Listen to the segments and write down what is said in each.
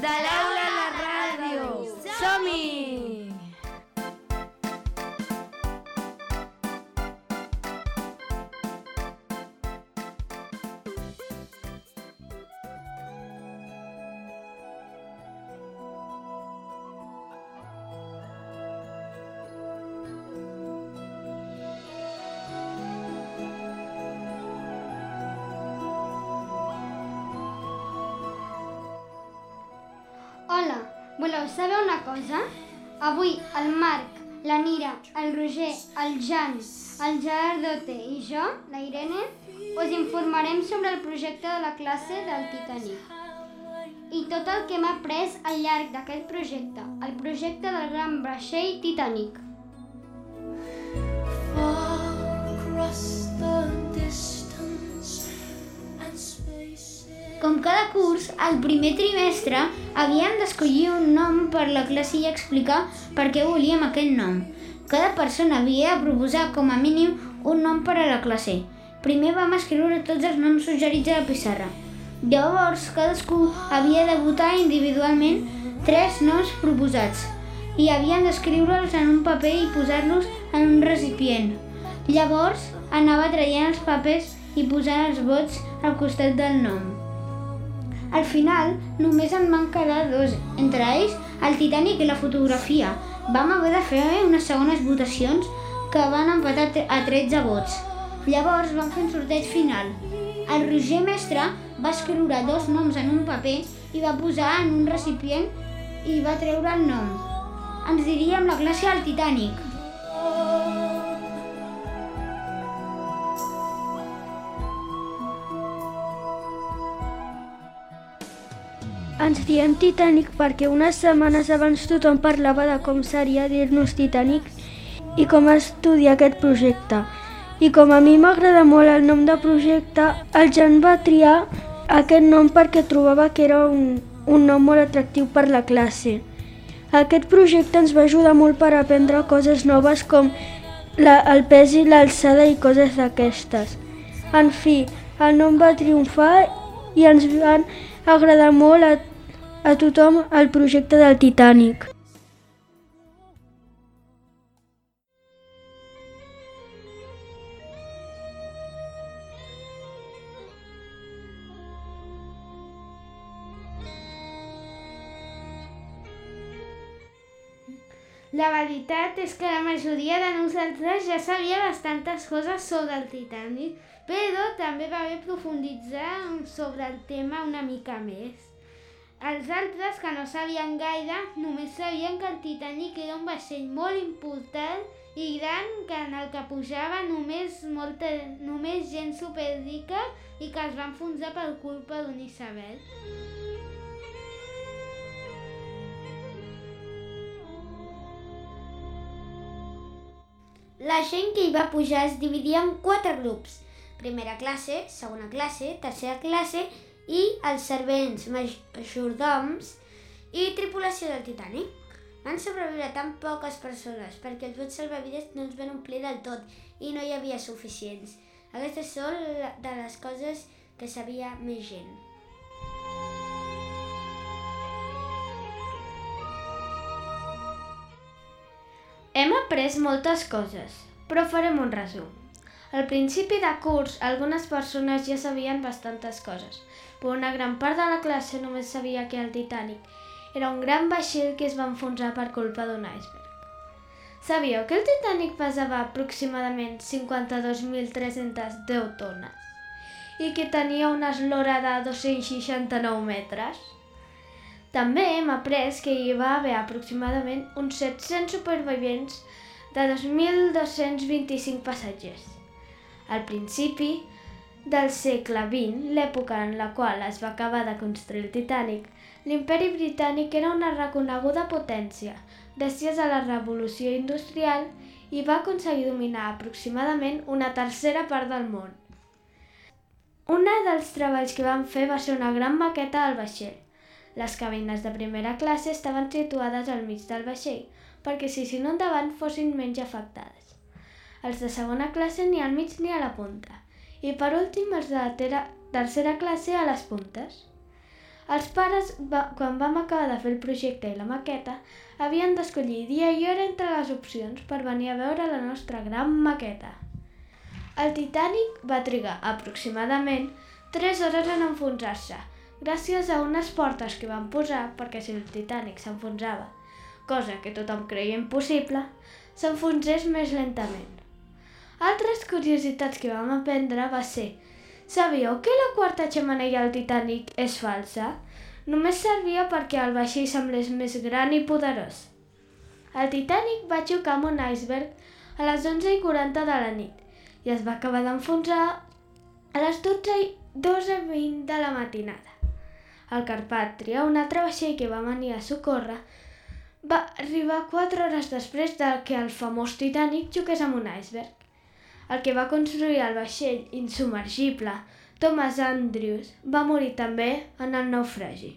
de l'aula voleu saber una cosa? Avui el Marc, la Nira, el Roger, el Jan, el Gerard Dote i jo, la Irene, us informarem sobre el projecte de la classe del Titanic i tot el que hem après al llarg d'aquest projecte, el projecte del gran vaixell Titanic. Com cada curs, al primer trimestre havíem d'escollir un nom per la classe i explicar per què volíem aquell nom. Cada persona havia de proposar com a mínim un nom per a la classe. Primer vam escriure tots els noms suggerits a la pissarra. Llavors, cadascú havia de votar individualment tres noms proposats i havien d'escriure'ls en un paper i posar-los en un recipient. Llavors, anava traient els papers i posant els vots al costat del nom. Al final, només en van quedar dos, entre ells el Titanic i la fotografia. Vam haver de fer unes segones votacions que van empatar a 13 vots. Llavors vam fer un sorteig final. El Roger Mestre va escriure dos noms en un paper i va posar en un recipient i va treure el nom. Ens diríem la classe del Titanic. Ens diem Titanic perquè unes setmanes abans tothom parlava de com seria dir-nos Titanic i com estudiar aquest projecte. I com a mi m'agrada molt el nom de projecte, el Jan va triar aquest nom perquè trobava que era un, un nom molt atractiu per la classe. Aquest projecte ens va ajudar molt per aprendre coses noves com la, el pes i l'alçada i coses d'aquestes. En fi, el nom va triomfar i ens van agradar molt a, a tothom el projecte del Titanic. La veritat és que la majoria de nosaltres ja sabia bastantes coses sobre el Titanic, però també va haver profunditzar sobre el tema una mica més. Els altres, que no sabien gaire, només sabien que el Titanic era un vaixell molt important i gran que en el que pujava només, molta, només gent superrica i que es va enfonsar per culpa d'un iceberg. La gent que hi va pujar es dividia en quatre grups. Primera classe, segona classe, tercera classe i els servents majordoms i tripulació del Titanic. Van sobreviure tan poques persones perquè els bots salvavides no es van omplir del tot i no hi havia suficients. Aquestes són de les coses que sabia més gent. Hem après moltes coses, però farem un resum. Al principi de curs, algunes persones ja sabien bastantes coses, però una gran part de la classe només sabia que el Titanic era un gran vaixell que es va enfonsar per culpa d'un iceberg. Sabíeu que el Titanic pesava aproximadament 52.310 tones i que tenia una eslora de 269 metres? També hem après que hi va haver aproximadament uns 700 supervivents de 2.225 passatgers. Al principi del segle XX, l'època en la qual es va acabar de construir el Titanic, l'imperi britànic era una reconeguda potència gràcies a la revolució industrial i va aconseguir dominar aproximadament una tercera part del món. Un dels treballs que van fer va ser una gran maqueta del vaixell. Les cabines de primera classe estaven situades al mig del vaixell, perquè si endavant fossin menys afectades. Els de segona classe ni al mig ni a la punta, i per últim els de tera, tercera classe a les puntes. Els pares, va, quan vam acabar de fer el projecte i la maqueta, havien d'escollir dia i hora entre les opcions per venir a veure la nostra gran maqueta. El Titanic va trigar aproximadament 3 hores en enfonsar-se, gràcies a unes portes que van posar perquè si el Titanic s'enfonsava, cosa que tothom creia impossible, s'enfonsés més lentament. Altres curiositats que vam aprendre va ser Sabíeu que la quarta xemeneia del Titanic és falsa? Només servia perquè el vaixell semblés més gran i poderós. El Titanic va xocar amb un iceberg a les 11.40 de la nit i es va acabar d'enfonsar a les 12.20 de la matinada. El Carpàtria, un altre vaixell que va venir a socórrer, va arribar 4 hores després de que el famós Titanic xoqués amb un iceberg. El que va construir el vaixell insubmergible, Thomas Andrews, va morir també en el naufragi.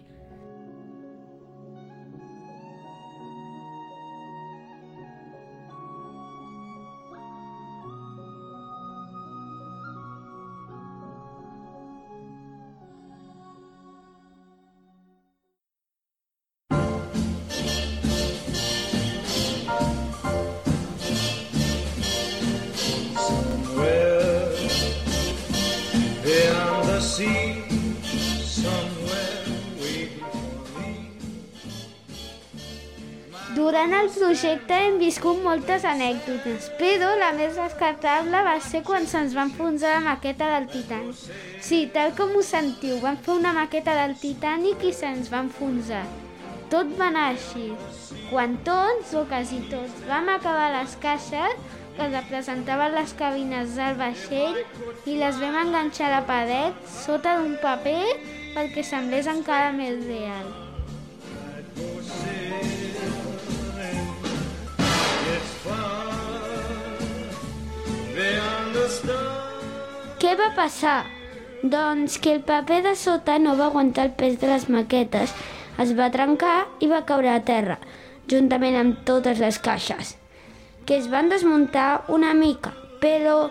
Durant el projecte hem viscut moltes anècdotes, però la més descartable va ser quan se'ns va enfonsar la maqueta del Titanic. Sí, tal com ho sentiu, vam fer una maqueta del Titanic i se'ns va enfonsar. Tot va anar així. Quan tots, o quasi tots, vam acabar les caixes que representaven les cabines del vaixell i les vam enganxar a la paret sota d'un paper perquè semblés encara més real. Què va passar? Doncs que el paper de sota no va aguantar el pes de les maquetes, es va trencar i va caure a terra, juntament amb totes les caixes, que es van desmuntar una mica, però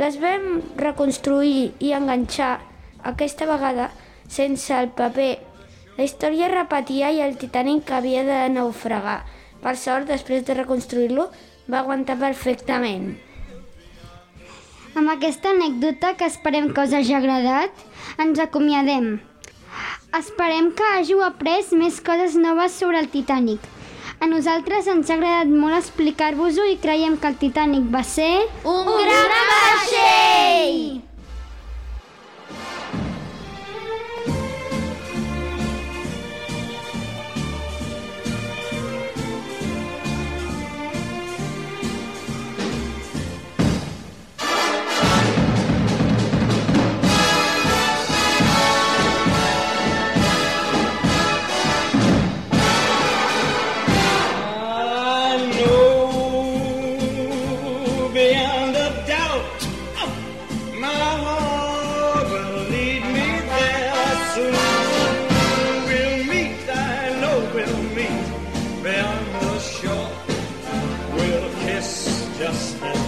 les vam reconstruir i enganxar aquesta vegada sense el paper. La història repetia i el Titanic havia de naufragar. Per sort, després de reconstruir-lo, va aguantar perfectament. Amb aquesta anècdota que esperem que us hagi agradat, ens acomiadem. Esperem que hàgiu après més coses noves sobre el Titanic. A nosaltres ens ha agradat molt explicar-vos-ho i creiem que el Titanic va ser... Un gran vaixell! just